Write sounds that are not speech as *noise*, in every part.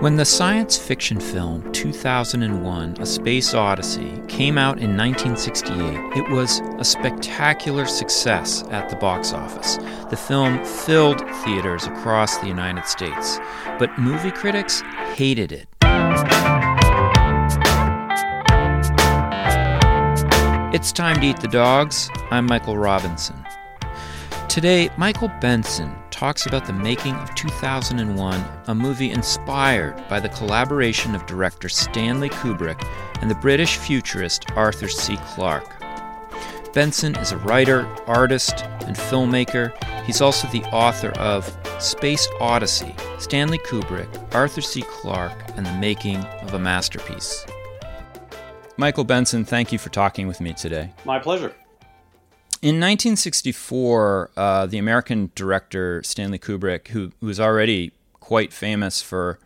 When the science fiction film 2001 A Space Odyssey came out in 1968, it was a spectacular success at the box office. The film filled theaters across the United States, but movie critics hated it. It's time to eat the dogs. I'm Michael Robinson. Today, Michael Benson talks about the making of 2001, a movie inspired by the collaboration of director Stanley Kubrick and the British futurist Arthur C. Clarke. Benson is a writer, artist, and filmmaker. He's also the author of Space Odyssey, Stanley Kubrick, Arthur C. Clarke, and the Making of a Masterpiece. Michael Benson, thank you for talking with me today. My pleasure. In 1964, uh, the American director Stanley Kubrick, who, who was already quite famous for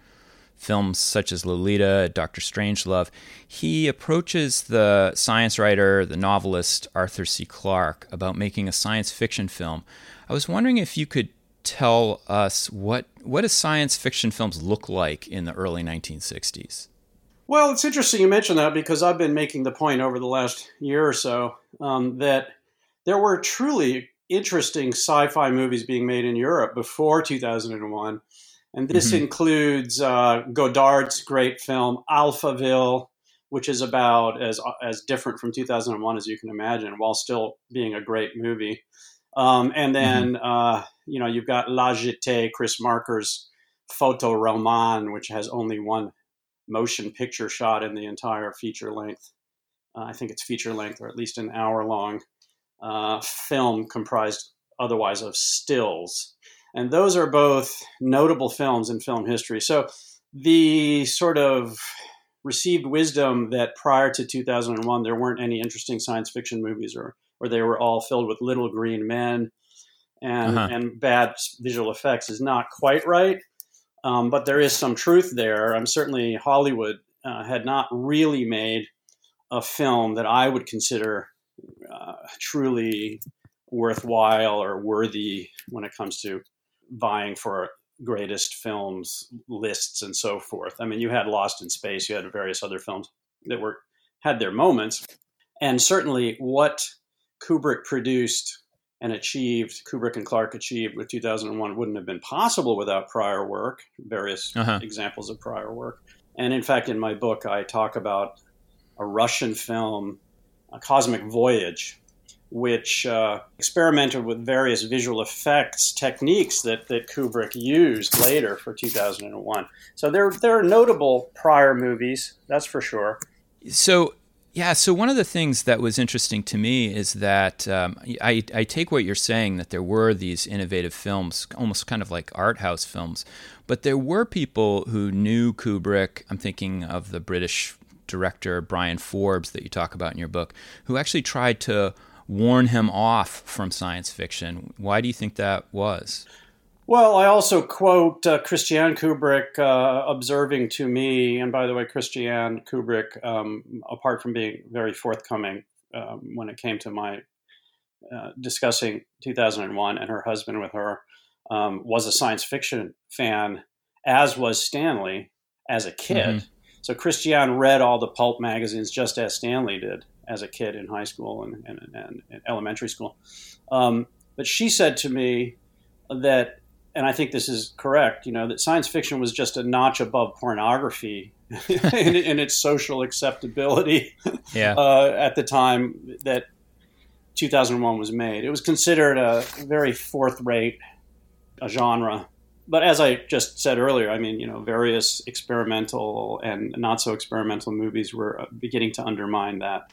films such as Lolita, Doctor Strangelove, he approaches the science writer, the novelist Arthur C. Clarke about making a science fiction film. I was wondering if you could tell us what what do science fiction films look like in the early 1960s? Well, it's interesting you mention that because I've been making the point over the last year or so um, that there were truly interesting sci-fi movies being made in Europe before 2001, and this mm-hmm. includes uh, Godard's great film Alphaville, which is about as as different from 2001 as you can imagine, while still being a great movie. Um, and then mm-hmm. uh, you know you've got La Jetée, Chris Marker's Photo Roman, which has only one motion picture shot in the entire feature length. Uh, I think it's feature length, or at least an hour long uh, film comprised otherwise of stills. And those are both notable films in film history. So the sort of received wisdom that prior to 2001 there weren't any interesting science fiction movies or, or they were all filled with little green men and, uh-huh. and bad visual effects is not quite right. Um, but there is some truth there. I'm certainly Hollywood uh, had not really made a film that I would consider uh, truly worthwhile or worthy when it comes to vying for greatest films lists and so forth. I mean, you had Lost in Space, you had various other films that were had their moments, and certainly what Kubrick produced and achieved, Kubrick and Clarke achieved with 2001 wouldn't have been possible without prior work, various uh-huh. examples of prior work. And in fact, in my book, I talk about a Russian film Cosmic Voyage, which uh, experimented with various visual effects techniques that, that Kubrick used later for 2001. So there, there are notable prior movies, that's for sure. So, yeah, so one of the things that was interesting to me is that um, I, I take what you're saying that there were these innovative films, almost kind of like art house films, but there were people who knew Kubrick. I'm thinking of the British director Bryan Forbes that you talk about in your book, who actually tried to warn him off from science fiction. Why do you think that was? Well, I also quote uh, Christiane Kubrick uh, observing to me, and by the way, Christiane Kubrick, um, apart from being very forthcoming um, when it came to my uh, discussing 2001 and her husband with her, um, was a science fiction fan, as was Stanley as a kid. Mm-hmm. So Christiane read all the pulp magazines just as Stanley did as a kid in high school and, and, and, and elementary school. Um, but she said to me that, and I think this is correct, you know, that science fiction was just a notch above pornography *laughs* in, in, its social acceptability yeah. *laughs* uh, at the time that 2001 was made. It was considered a very fourth rate genre but as I just said earlier, I mean, you know, various experimental and not so experimental movies were uh, beginning to undermine that.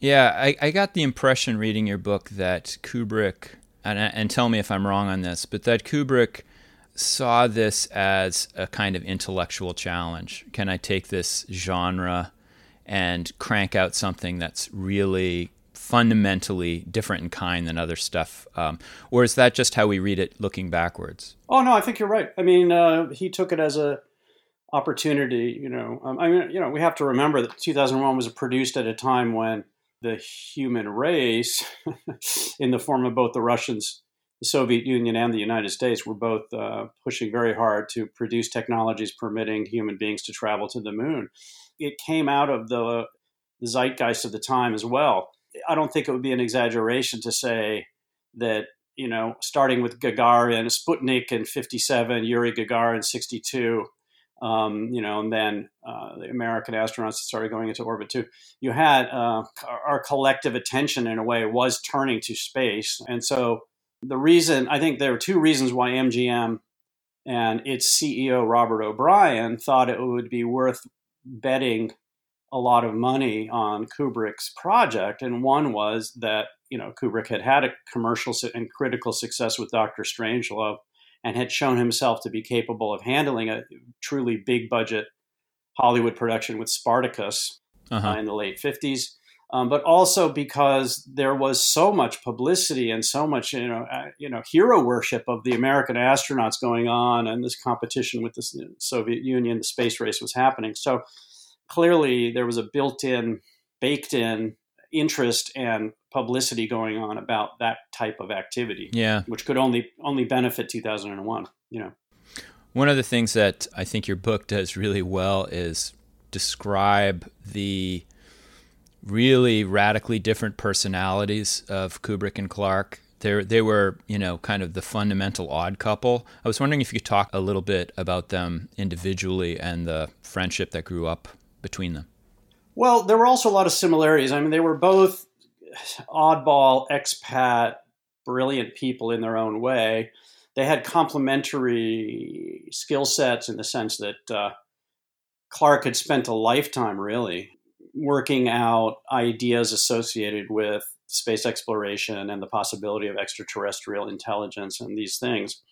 Yeah, I, I got the impression reading your book that Kubrick, and, and tell me if I'm wrong on this, but that Kubrick saw this as a kind of intellectual challenge. Can I take this genre and crank out something that's really fundamentally different in kind than other stuff, um, or is that just how we read it looking backwards? Oh no, I think you're right. I mean, uh, he took it as a opportunity. You know, um, I mean, you know, we have to remember that 2001 was produced at a time when the human race, *laughs* in the form of both the Russians, the Soviet Union and the United States were both uh, pushing very hard to produce technologies permitting human beings to travel to the moon. It came out of the, the zeitgeist of the time as well. I don't think it would be an exaggeration to say that you know, starting with Gagarin, Sputnik in 57, Yuri Gagarin 62, um, you know, and then uh, the American astronauts started going into orbit too. You had uh, our collective attention in a way was turning to space. And so the reason, I think there are two reasons why MGM and its CEO, Robert O'Brien, thought it would be worth betting a lot of money on Kubrick's project. And one was that you know Kubrick had had a commercial and critical success with Doctor Strangelove, and had shown himself to be capable of handling a truly big budget Hollywood production with Spartacus uh-huh. uh, in the late fifties. Um, but also because there was so much publicity and so much you know uh, you know hero worship of the American astronauts going on, and this competition with the Soviet Union, the space race was happening. So clearly, there was a built-in, baked-in interest and publicity going on about that type of activity. Yeah, which could only only benefit 2001. You know, one of the things that I think your book does really well is describe the really radically different personalities of Kubrick and Clarke. They they were you know kind of the fundamental odd couple. I was wondering if you could talk a little bit about them individually and the friendship that grew up between them. Well, there were also a lot of similarities. I mean, they were both oddball, expat, brilliant people in their own way. They had complementary skill sets in the sense that uh, Clarke had spent a lifetime really working out ideas associated with space exploration and the possibility of extraterrestrial intelligence and these things.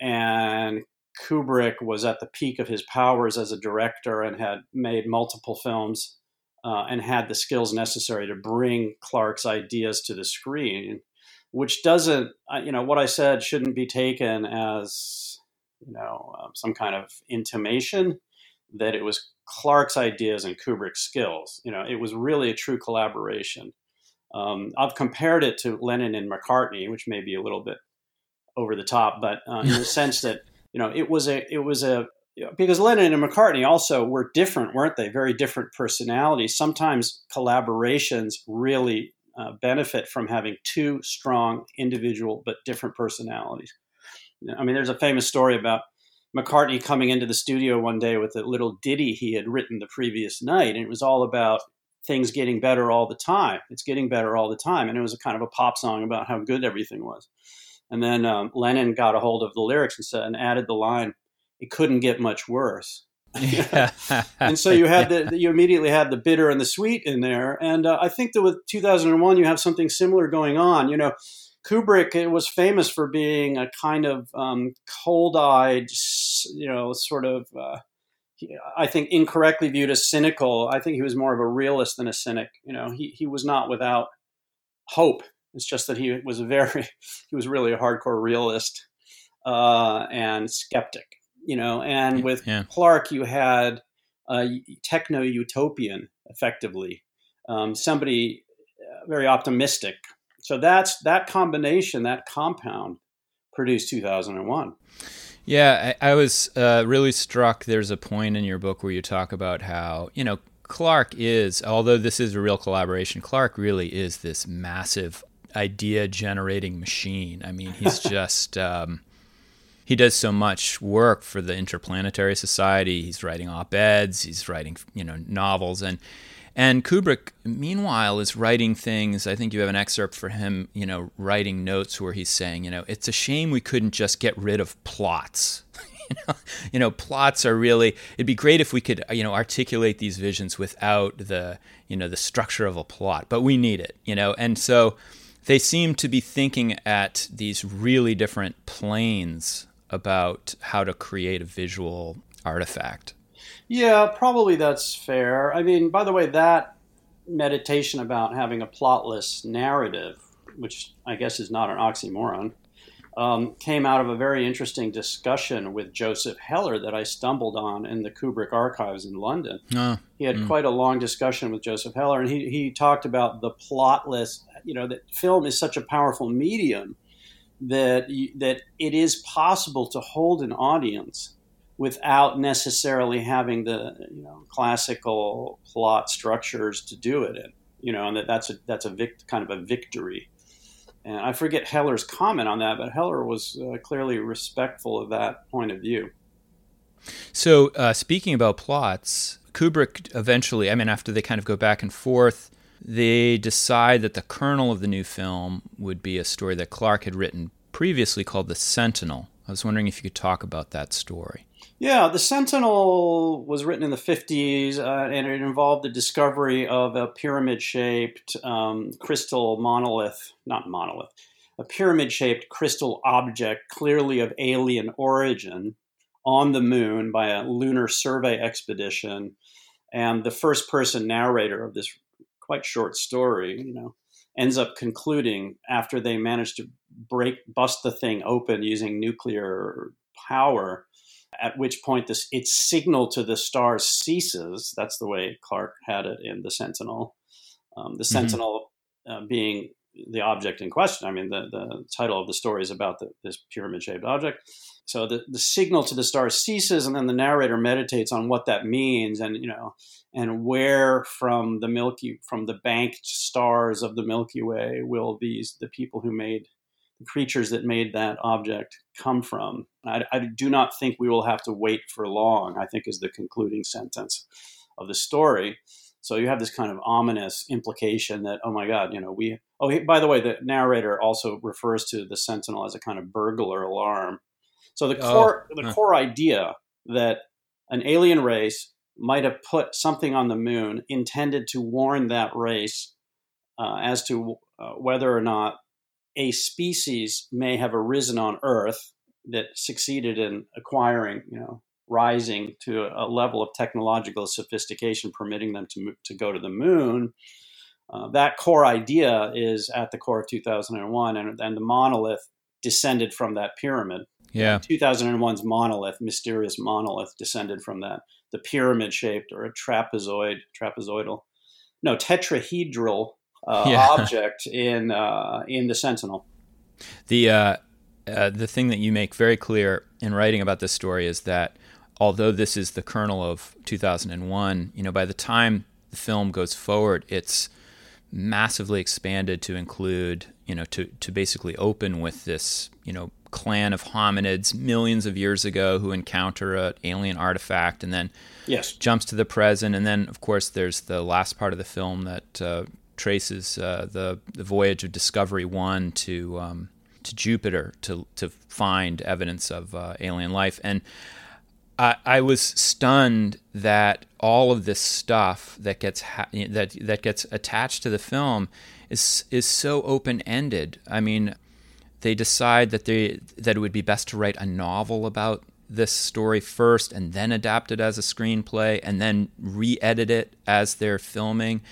And Kubrick was at the peak of his powers as a director and had made multiple films uh, and had the skills necessary to bring Clarke's ideas to the screen, which doesn't, uh, you know, what I said shouldn't be taken as, you know, um, some kind of intimation that it was Clarke's ideas and Kubrick's skills. You know, it was really a true collaboration. Um, I've compared it to Lennon and McCartney, which may be a little bit over the top, but uh, in the *laughs* sense that you know it was a it was a because Lennon and McCartney also were different, weren't they? Very different personalities. Sometimes collaborations really uh, benefit from having two strong individual but different personalities. I mean, there's a famous story about McCartney coming into the studio one day with a little ditty he had written the previous night, and it was all about things getting better all the time. It's getting better all the time, and it was a kind of a pop song about how good everything was. And then um, Lennon got a hold of the lyrics and said and added the line it couldn't get much worse. Yeah. and so you had the you immediately had the bitter and the sweet in there, and uh, I think that with 2001 you have something similar going on. You know, Kubrick was famous for being a kind of um, cold-eyed, you know, sort of. Uh, I think incorrectly viewed as cynical. I think he was more of a realist than a cynic. You know, he he was not without hope. It's just that he was a very *laughs* he was really a hardcore realist uh, and skeptic you know, and with yeah. Clarke, you had a techno utopian, effectively, um, somebody uh, very optimistic. So that's that combination, that compound, produced 2001. Yeah, I, I was uh, really struck. There's a point in your book where you talk about how you know Clarke is, although this is a real collaboration, Clarke really is this massive idea generating machine. I mean, he's *laughs* just. Um, he does so much work for the Interplanetary Society. He's writing op-eds, he's writing, you know, novels and and Kubrick meanwhile is writing things. I think you have an excerpt for him, you know, writing notes where he's saying, you know, it's a shame we couldn't just get rid of plots. *laughs* you, know, you know, plots are really it'd be great if we could, you know, articulate these visions without the, you know, the structure of a plot, but we need it, you know. And so they seem to be thinking at these really different planes about how to create a visual artifact. Yeah, probably that's fair. I mean, by the way, that meditation about having a plotless narrative, which I guess is not an oxymoron, um, came out of a very interesting discussion with Joseph Heller that I stumbled on in the Kubrick archives in London. Oh, he had mm. quite a long discussion with Joseph Heller, and he, he talked about the plotless, you know, that film is such a powerful medium that that it is possible to hold an audience without necessarily having the you know classical plot structures to do it in. You know, and that that's a that's a kind of a victory. And I forget Heller's comment on that, but Heller was uh, clearly respectful of that point of view. So, uh, speaking about plots, Kubrick eventually, I mean, after they kind of go back and forth, they decide that the kernel of the new film would be a story that Clarke had written previously called The Sentinel. I was wondering if you could talk about that story. Yeah, The Sentinel was written in the 50s uh, and it involved the discovery of a pyramid shaped um, crystal monolith, not monolith, a pyramid shaped crystal object clearly of alien origin on the moon by a lunar survey expedition. And the first person narrator of this quite short story, you know, ends up concluding after they manage to break, bust the thing open using nuclear power at which point this its signal to the stars ceases. That's the way Clarke had it in the Sentinel. Um, the mm-hmm. Sentinel uh, being the object in question. I mean, the, the title of the story is about the, this pyramid shaped object. So the, the signal to the stars ceases, and then the narrator meditates on what that means, and you know, and where from the Milky from the banked stars of the Milky Way will these the people who made the creatures that made that object come from. I, I, do not think we will have to wait for long, I think is the concluding sentence of the story. So you have this kind of ominous implication that, oh my God, you know, we, oh, by the way, the narrator also refers to the sentinel as a kind of burglar alarm. So the oh, core, oh. the core idea that an alien race might have put something on the moon intended to warn that race uh, as to uh, whether or not a species may have arisen on Earth that succeeded in acquiring, you know, rising to a level of technological sophistication permitting them to to go to the moon. Uh, that core idea is at the core of 2001, and, and the monolith descended from that pyramid. Yeah. 2001's monolith, mysterious monolith, descended from that. The pyramid shaped or a trapezoid, trapezoidal, no, tetrahedral uh, *laughs* yeah. object in uh, in the Sentinel. The uh, uh, the thing that you make very clear in writing about this story is that although this is the kernel of 2001, you know, by the time the film goes forward, it's massively expanded to include, you know, to to basically open with this, you know, clan of hominids millions of years ago who encounter an alien artifact and then yes. jumps to the present. And then, of course, there's the last part of the film that uh, traces uh, the the voyage of Discovery One to um, to Jupiter to to find evidence of uh, alien life, and I, I, was stunned that all of this stuff that gets ha- that that gets attached to the film is is so open ended. I mean, they decide that they that it would be best to write a novel about this story first and then adapt it as a screenplay and then re-edit it as they're filming.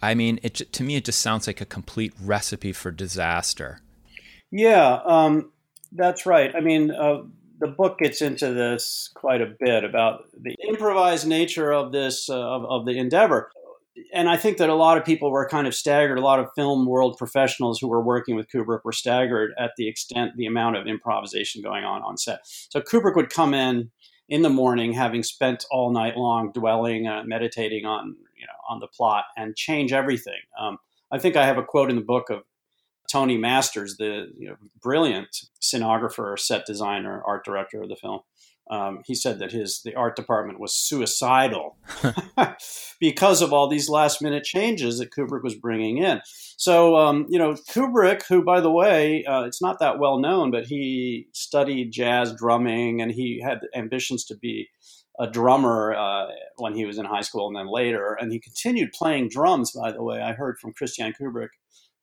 I mean, it to me it just sounds like a complete recipe for disaster. Yeah, um, that's right. I mean, uh, the book gets into this quite a bit about the improvised nature of this uh, of, of, the endeavor. And I think that a lot of people were kind of staggered. A lot of film world professionals who were working with Kubrick were staggered at the extent, the amount of improvisation going on on set. So Kubrick would come in in the morning, having spent all night long dwelling, uh, meditating on you know on the plot, and change everything. Um, I think I have a quote in the book of Tony Masters, the you know, brilliant scenographer, set designer, art director of the film. Um, he said that his the art department was suicidal *laughs* because of all these last minute changes that Kubrick was bringing in. So um, you know Kubrick, who by the way, uh, it's not that well known, but he studied jazz drumming and he had ambitions to be a drummer uh, when he was in high school and then later, and he continued playing drums. By the way, I heard from Christiane Kubrick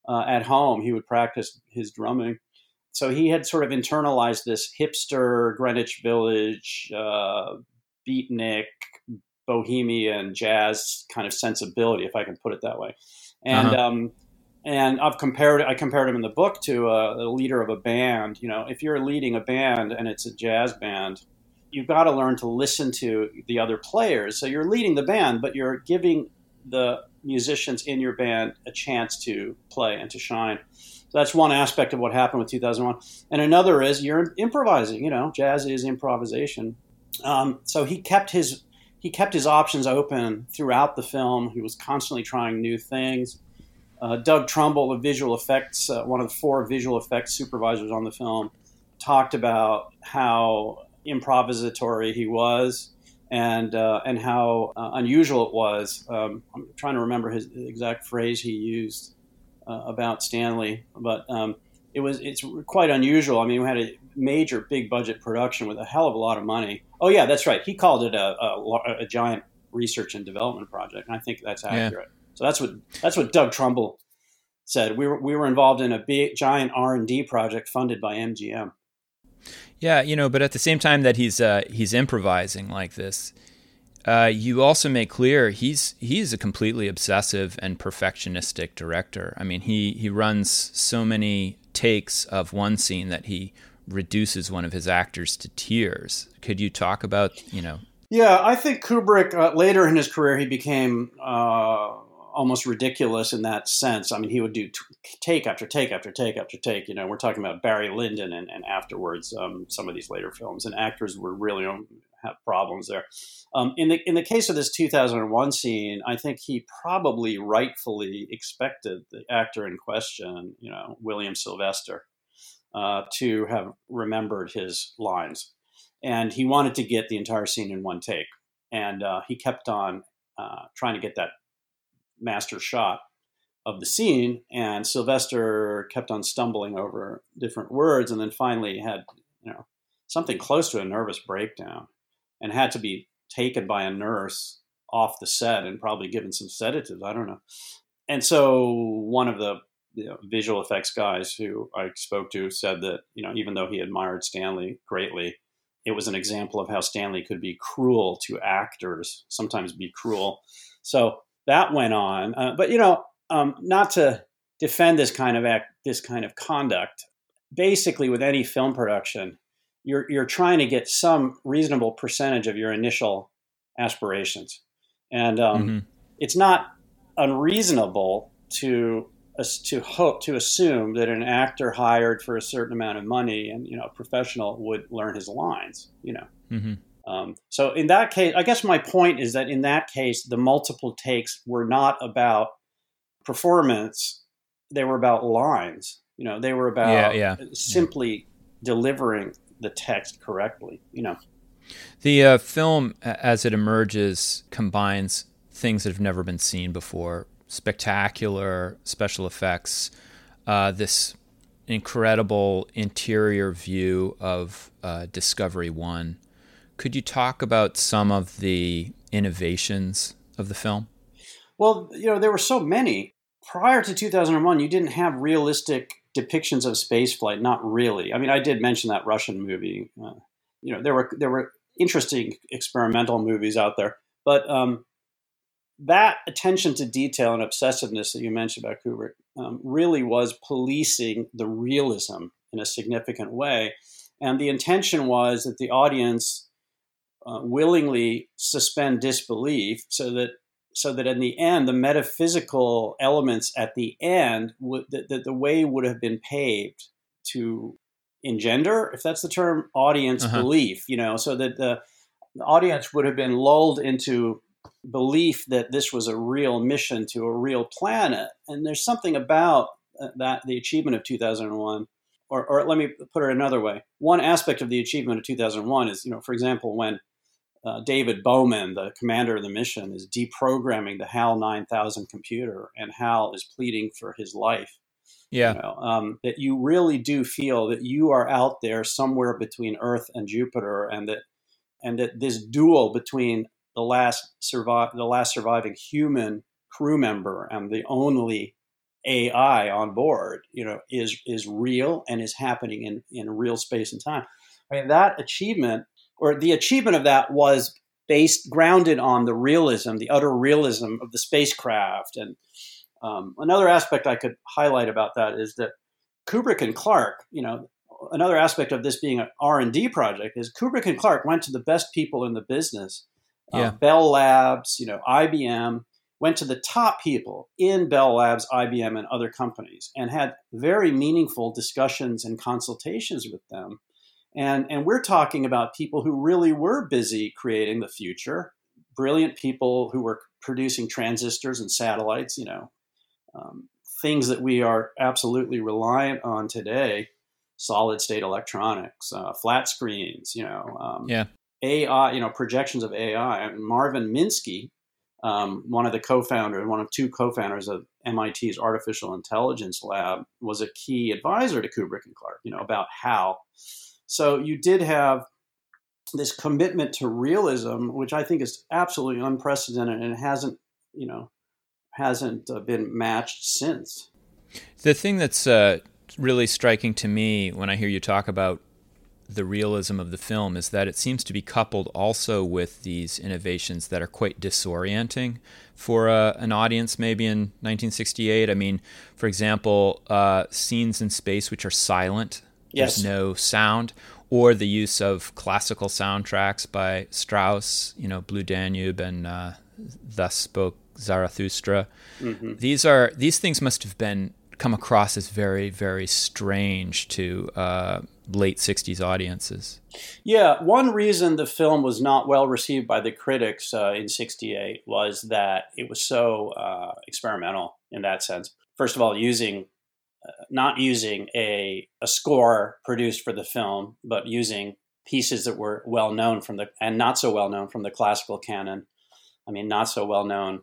uh, at home he would practice his drumming so he had sort of internalized this hipster Greenwich Village, uh, beatnik, bohemian jazz kind of sensibility, if I can put it that way. And uh-huh. um, and I've compared I compared him in the book to a, a, leader of a band. You know, if you're leading a band and it's a jazz band, you've got to learn to listen to the other players. So you're leading the band, but you're giving the musicians in your band a chance to play and to shine. So that's one aspect of what happened with 2001. And another is you're improvising. You know, jazz is improvisation. Um, so he kept his he kept his options open throughout the film. He was constantly trying new things. Uh, Doug Trumbull, the visual effects, uh, one of the four visual effects supervisors on the film, talked about how improvisatory he was and uh, and how uh, unusual it was. Um, I'm trying to remember his exact phrase he used uh, about Stanley, but um, it was it's quite unusual. I mean, we had a major big budget production with a hell of a lot of money. Oh yeah, that's right. He called it a, a, a giant research and development project, and I think that's accurate. Yeah. So that's what that's what Doug Trumbull said. We were we were involved in a big giant R and D project funded by MGM. Yeah, you know, but at the same time that he's uh, he's improvising like this, uh, you also make clear he's he's a completely obsessive and perfectionistic director. I mean, he he runs so many takes of one scene that he reduces one of his actors to tears. Could you talk about you know? Yeah, I think Kubrick uh, later in his career he became uh, almost ridiculous in that sense. I mean, he would do t- take after take after take after take. You know, we're talking about Barry Lyndon and, and afterwards um, some of these later films, and actors were really um, have problems there. Um, in the in the case of this 2001 scene, I think he probably rightfully expected the actor in question, you know, William Sylvester, uh, to have remembered his lines, and he wanted to get the entire scene in one take, and uh, he kept on uh, trying to get that master shot of the scene, and Sylvester kept on stumbling over different words, and then finally had you know something close to a nervous breakdown, and had to be taken by a nurse off the set and probably given some sedatives. I don't know. And so one of the you know, visual effects guys who I spoke to said that you know even though he admired Stanley greatly, it was an example of how Stanley could be cruel to actors, sometimes be cruel. So that went on. Uh, but you know, um, not to defend this kind of act, this kind of conduct. Basically, with any film production, you're you're trying to get some reasonable percentage of your initial aspirations, and um, mm-hmm. it's not unreasonable to to hope to assume that an actor hired for a certain amount of money and you know a professional would learn his lines. You know. Mm-hmm. Um, so in that case, I guess my point is that in that case, the multiple takes were not about performance; they were about lines. You know, they were about yeah, yeah. simply yeah. delivering the text correctly. You know, the uh, film, as it emerges, combines things that have never been seen before: spectacular special effects, uh, this incredible interior view of uh, Discovery One could you talk about some of the innovations of the film? Well, you know, there were so many. Prior to 2001, you didn't have realistic depictions of spaceflight. Not really. I mean, I did mention that Russian movie. Uh, you know, there were there were interesting experimental movies out there, but um, that attention to detail and obsessiveness that you mentioned about Kubrick um, really was policing the realism in a significant way. And the intention was that the audience uh, willingly suspend disbelief so that so that in the end the metaphysical elements at the end would that, that the way would have been paved to engender if that's the term audience uh-huh. belief you know so that the, the audience would have been lulled into belief that this was a real mission to a real planet and there's something about uh, that the achievement of 2001 or, or let me put it another way one aspect of the achievement of 2001 is you know for example when uh, David Bowman, the commander of the mission, is deprogramming the HAL 9000 computer, and HAL is pleading for his life. Yeah. You know, um, that you really do feel that you are out there somewhere between Earth and Jupiter, and that and that this duel between the last survive the last surviving human crew member and the only AI on board, you know, is is real and is happening in in real space and time. I mean, that achievement or the achievement of that was based grounded on the realism, the utter realism of the spacecraft. And um, another aspect I could highlight about that is that Kubrick and Clarke, you know, another aspect of this being an R and D project is Kubrick and Clarke went to the best people in the business, uh. Bell Labs, you know, IBM, went to the top people in Bell Labs, IBM, and other companies and had very meaningful discussions and consultations with them. And, and we're talking about people who really were busy creating the future, brilliant people who were producing transistors and satellites, you know, um, things that we are absolutely reliant on today solid state electronics, uh, flat screens, you know, um, yeah. AI, you know, projections of AI. And Marvin Minsky, um, one of the co-founders, one of two co-founders of MIT's Artificial Intelligence Lab, was a key advisor to Kubrick and Clarke, you know, about how. So you did have this commitment to realism, which I think is absolutely unprecedented and hasn't, you know, hasn't uh, been matched since. The thing that's uh, really striking to me when I hear you talk about the realism of the film is that it seems to be coupled also with these innovations that are quite disorienting for uh, an audience maybe in 1968 i mean for example uh, scenes in space which are silent yes. there's no sound or the use of classical soundtracks by strauss you know blue danube and uh, thus spoke zarathustra mm-hmm. these are these things must have been come across as very, very strange to uh, late 60s audiences. Yeah, one reason the film was not well received by the critics uh, in 68 was that it was so uh, experimental in that sense. First of all, using not using a, a score produced for the film, but using pieces that were well known from the and not so well known from the classical canon. I mean, not so well known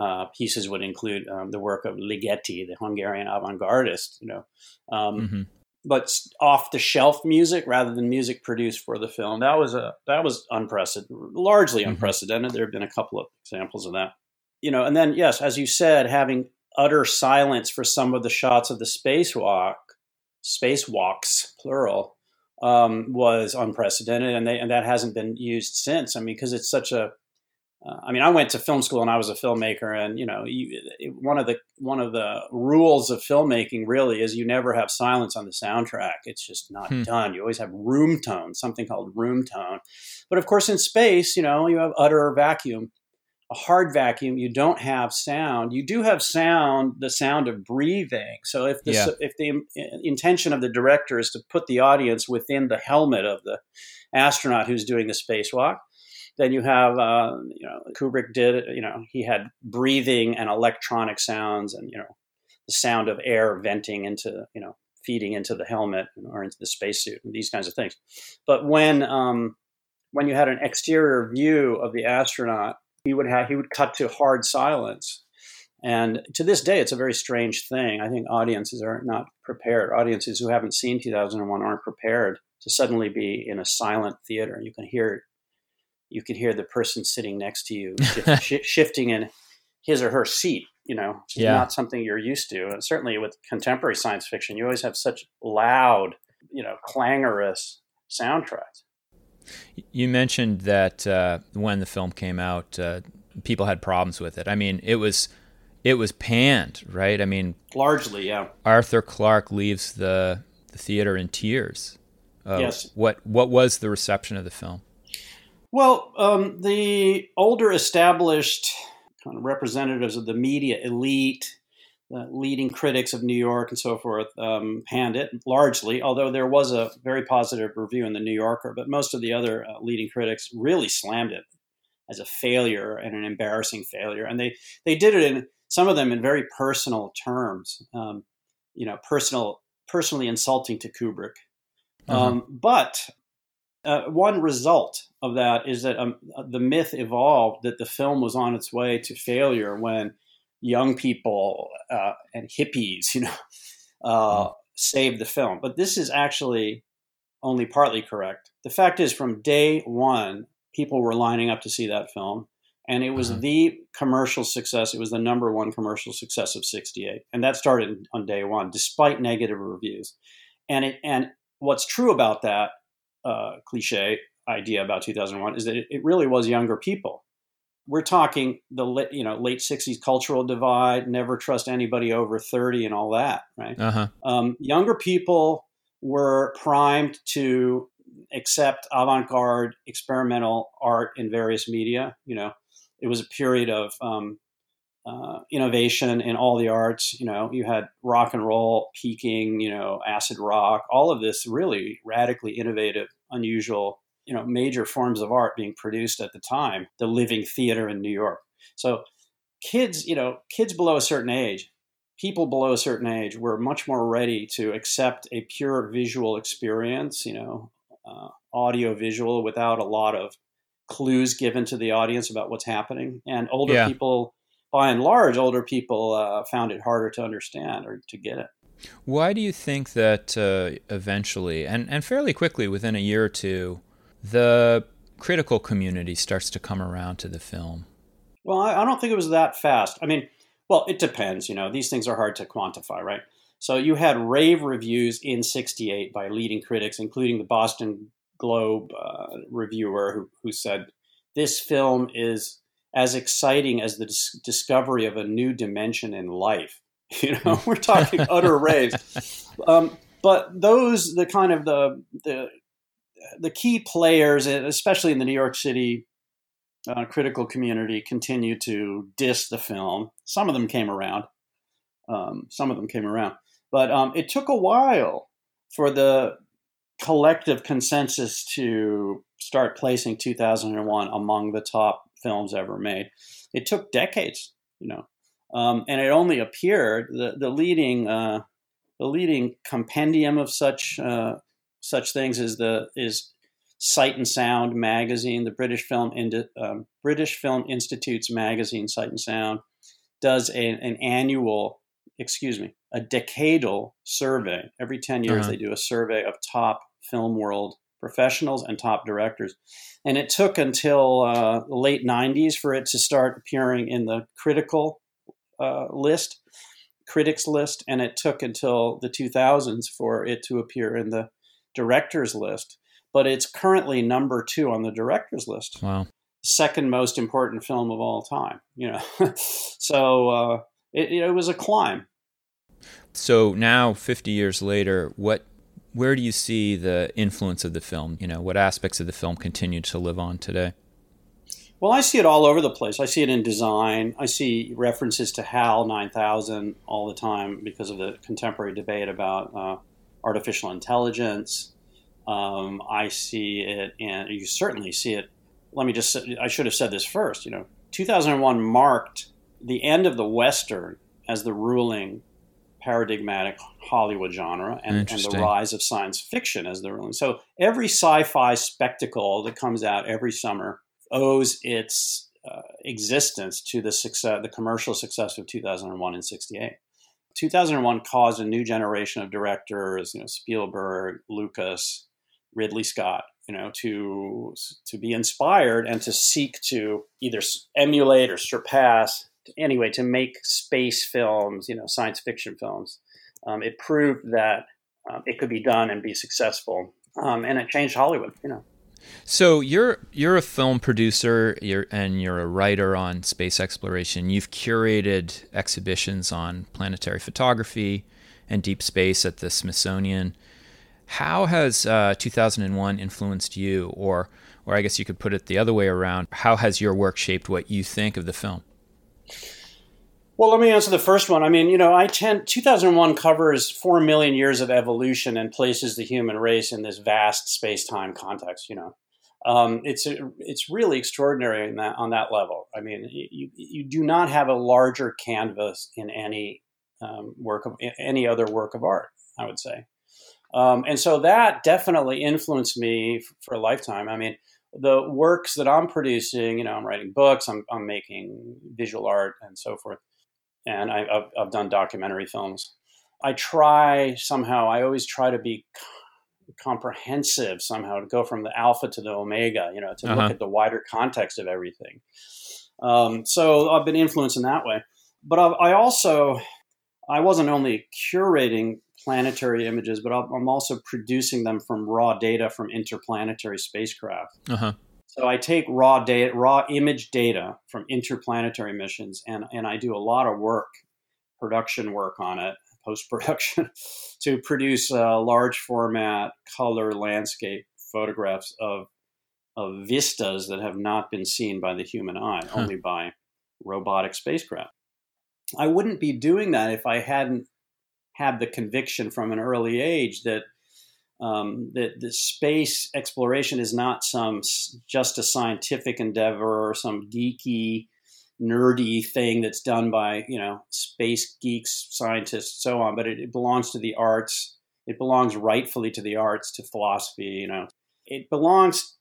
uh, pieces would include um, the work of Ligeti, the Hungarian avant-gardist, you know, um, mm-hmm. but off the shelf music rather than music produced for the film. That was a that was unprecedented, largely mm-hmm. unprecedented. There have been a couple of examples of that, you know. And then yes, as you said, having utter silence for some of the shots of the spacewalk, spacewalks plural, um, was unprecedented, and they and that hasn't been used since. I mean, because it's such a uh, I mean, I went to film school and I was a filmmaker, and you know, you, one of the one of the rules of filmmaking really is you never have silence on the soundtrack. It's just not hmm. done. You always have room tone, something called room tone. But of course, in space, you know, you have utter vacuum, a hard vacuum. You don't have sound. You do have sound, the sound of breathing. So if the yeah. if the intention of the director is to put the audience within the helmet of the astronaut who's doing the spacewalk then you have, uh, you know, Kubrick did, you know, he had breathing and electronic sounds and, you know, the sound of air venting into, you know, feeding into the helmet or into the spacesuit and these kinds of things. But when, um, when you had an exterior view of the astronaut, he would have, he would cut to hard silence. And to this day, it's a very strange thing. I think audiences are not prepared. Audiences who haven't seen 2001 aren't prepared to suddenly be in a silent theater. You can hear you could hear the person sitting next to you *laughs* sh- shifting in his or her seat. You know, which yeah. not something you're used to. And certainly with contemporary science fiction, you always have such loud, you know, clangorous soundtracks. You mentioned that uh, when the film came out, uh, people had problems with it. I mean, it was it was panned, right? I mean, largely, yeah. Arthur Clarke leaves the the theater in tears. Uh, yes. What what was the reception of the film? Well, um, the older established kind of representatives of the media elite, the leading critics of New York and so forth, um, panned it largely, although there was a very positive review in the New Yorker. But most of the other uh, leading critics really slammed it as a failure and an embarrassing failure. And they, they did it in some of them in very personal terms, um, you know, personal, personally insulting to Kubrick. Uh-huh. Um, but uh, one result of that is that um, the myth evolved that the film was on its way to failure when young people uh, and hippies, *laughs* you know, uh, mm. saved the film. But this is actually only partly correct. The fact is, from day one, people were lining up to see that film. And it was mm-hmm. the commercial success. It was the number one commercial success of '68, and that started on day one, despite negative reviews. And it and what's true about that uh, cliche idea about 2001 is that it, it, really was younger people. We're talking the late, you know late 60s cultural divide, never trust anybody over 30, and all that, right? Uh-huh. Um, younger people were primed to accept avant-garde experimental art in various media. You know, it was a period of um, uh, innovation in all the arts. You know, you had rock and roll peaking, you know, acid rock, all of this really radically innovative, unusual, you know, major forms of art being produced at the time, the living theater in New York. So kids, you know, kids below a certain age, people below a certain age were much more ready to accept a pure visual experience, you know, uh, audio visual without a lot of clues given to the audience about what's happening. And older yeah. people by and large, older people uh, found it harder to understand or to get it. Why do you think that uh, eventually, and, and fairly quickly, within a year or two, the critical community starts to come around to the film? Well, I, I don't think it was that fast. I mean, well, it depends. You know, these things are hard to quantify, right? So you had rave reviews in '68 by leading critics, including the Boston Globe uh, reviewer, who, who said this film is as exciting as the dis- discovery of a new dimension in life. *laughs* You know, we're talking utter raves. *laughs* Um, but those, the kind of the the the key players, especially in the New York City uh, critical community, continue to diss the film. Some of them came around. Um, some of them came around, but um, it took a while for the collective consensus to start placing 2001 among the top films ever made. It took decades, you know, um, and it only appeared the the leading uh, the leading compendium of such uh, such things as the is Sight and Sound magazine, the British Film Indi- um, British Film Institute's magazine, Sight and Sound, does a, an annual, excuse me, a decadal survey. Every ten years, uh-huh. they do a survey of top film world professionals and top directors. And it took until uh, the late 90s for it to start appearing in the critical uh, list, critics list, and it took until the 2000s for it to appear in the directors list. But it's currently number two on the directors list. Wow. Second most important film of all time, you know. *laughs* so uh, it, it was a climb. So now, 50 years later, what where do you see the influence of the film? You know, what aspects of the film continue to live on today? Well, I see it all over the place. I see it in design. I see references to HAL 9000 all the time because of the contemporary debate about uh, artificial intelligence. Um, I see it, and you certainly see it. Let me just, I should have said this first. You know, 2001 marked the end of the Western as the ruling paradigmatic Hollywood genre and, and, the rise of science fiction as the ruling. So every sci-fi spectacle that comes out every summer owes its uh, existence to the success, the commercial success of 2001 and 68. 2001 caused a new generation of directors, you know, Spielberg, Lucas, Ridley Scott, you know, to to be inspired and to seek to either emulate or surpass anyway, to make space films, you know, science fiction films, um, it proved that um, it could be done and be successful, um, and it changed Hollywood. You know. So you're you're a film producer, you're, and you're a writer on space exploration. You've curated exhibitions on planetary photography and deep space at the Smithsonian. How has uh, 2001 influenced you, or or I guess you could put it the other way around? How has your work shaped what you think of the film? Well, let me answer the first one. I mean, you know, I tend 2001 covers 4 million years of evolution and places the human race in this vast space-time context, you know. Um, it's it's really extraordinary that, on that level. I mean, you, you do not have a larger canvas in any um, work of any other work of art. I would say, um, and so that definitely influenced me for a lifetime. I mean, the works that I'm producing, you know, I'm writing books, I'm, I'm making visual art and so forth. And I, have I've done documentary films. I try somehow, I always try to be comprehensive somehow to go from the alpha to the omega, you know, to uh-huh. look at the wider context of everything. Um, so I've been influenced in that way. But I, I also, I wasn't only curating planetary images, but I'm also producing them from raw data from interplanetary spacecraft. Uh-huh. So I take raw data, raw image data from interplanetary missions, and and I do a lot of work, production work on it, *laughs* post production, to produce uh, large format color landscape photographs of of vistas that have not been seen by the human eye, huh. only by robotic spacecraft. I wouldn't be doing that if I hadn't had the conviction from an early age that um, that the space exploration is not some just a scientific endeavor or some geeky, nerdy thing that's done by you know space geeks, scientists, so on. But it, it belongs to the arts. It belongs rightfully to the arts, to philosophy. You know, it belongs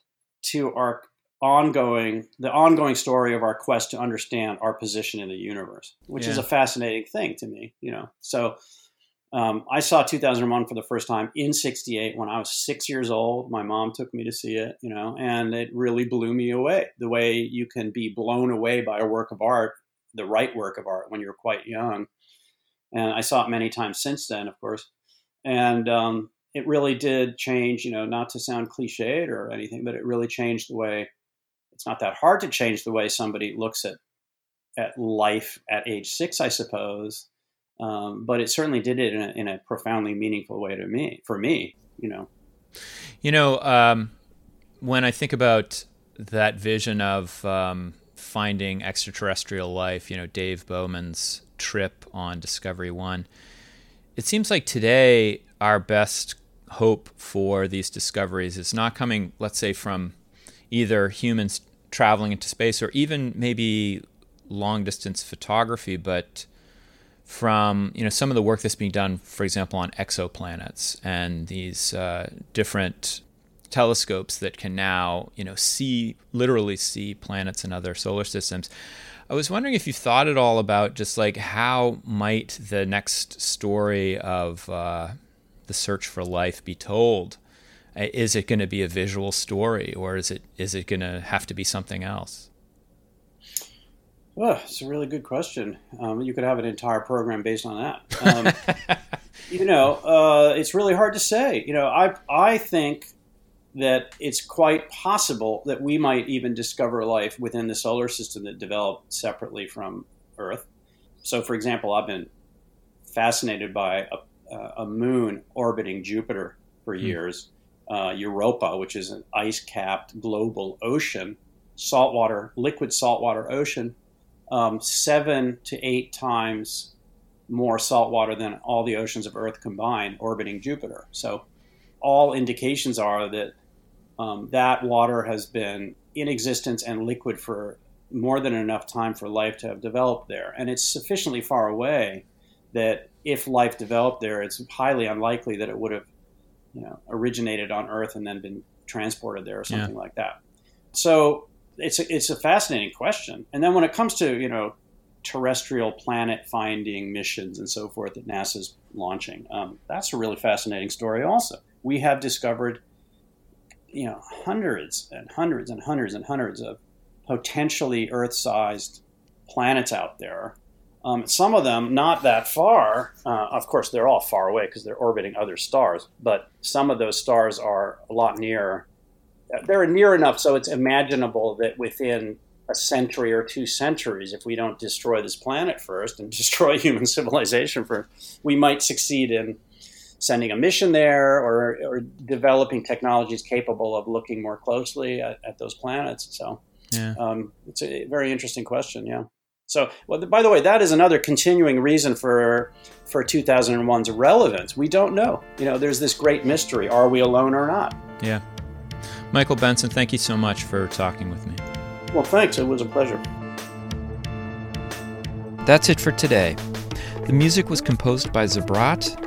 to our ongoing the ongoing story of our quest to understand our position in the universe, which yeah. is a fascinating thing to me. You know, so um, I saw 2001 for the first time in 68 when I was six years old. My mom took me to see it, you know, and it really blew me away. The way you can be blown away by a work of art, the right work of art, when you're quite young. And I saw it many times since then, of course. And um, it really did change, you know, not to sound cliched or anything, but it really changed the way it's not that hard to change the way somebody looks at, at life at age six, I suppose um, but it certainly did it in a, in a, profoundly meaningful way to me, for me, you know. You know, um, when I think about that vision of um, finding extraterrestrial life, you know, Dave Bowman's trip on Discovery One, it seems like today our best hope for these discoveries is not coming, let's say, from either humans traveling into space or even maybe long distance photography, but from you know some of the work that's being done, for example, on exoplanets and these uh, different telescopes that can now you know see literally see planets and other solar systems. I was wondering if you thought at all about just like how might the next story of uh, the search for life be told? Is it going to be a visual story, or is it is it going to have to be something else? Well, it's a really good question. Um, you could have an entire program based on that. Um, *laughs* you know, uh, it's really hard to say. You know, I I think that it's quite possible that we might even discover life within the solar system that developed separately from Earth. So, for example, I've been fascinated by a, a moon orbiting Jupiter for hmm. years, uh, Europa, which is an ice-capped global ocean, saltwater, liquid saltwater ocean um, seven to eight times more salt water than all the oceans of Earth combined orbiting Jupiter. So, all indications are that um, that water has been in existence and liquid for more than enough time for life to have developed there. And it's sufficiently far away that if life developed there, it's highly unlikely that it would have you know, originated on Earth and then been transported there or something yeah. like that. So it's a, it's a fascinating question. And then when it comes to you know terrestrial planet finding missions and so forth that NASA's launching, um, that's a really fascinating story. Also, we have discovered you know hundreds and hundreds and hundreds and hundreds of potentially Earth-sized planets out there. Um, some of them not that far. Uh, of course, they're all far away because they're orbiting other stars. But some of those stars are a lot nearer they're near enough so it's imaginable that within a century or two centuries, if we don't destroy this planet first and *laughs* destroy human civilization first, we might succeed in sending a mission there or, or developing technologies capable of looking more closely at, at those planets. So yeah. um, it's a very interesting question. Yeah. So, well, by the way, that is another continuing reason for for 2001's relevance. We don't know. You know, there's this great mystery: are we alone or not? Yeah. Michael Benson, thank you so much for talking with me. Well, thanks. It was a pleasure. That's it for today. The music was composed by Zabrat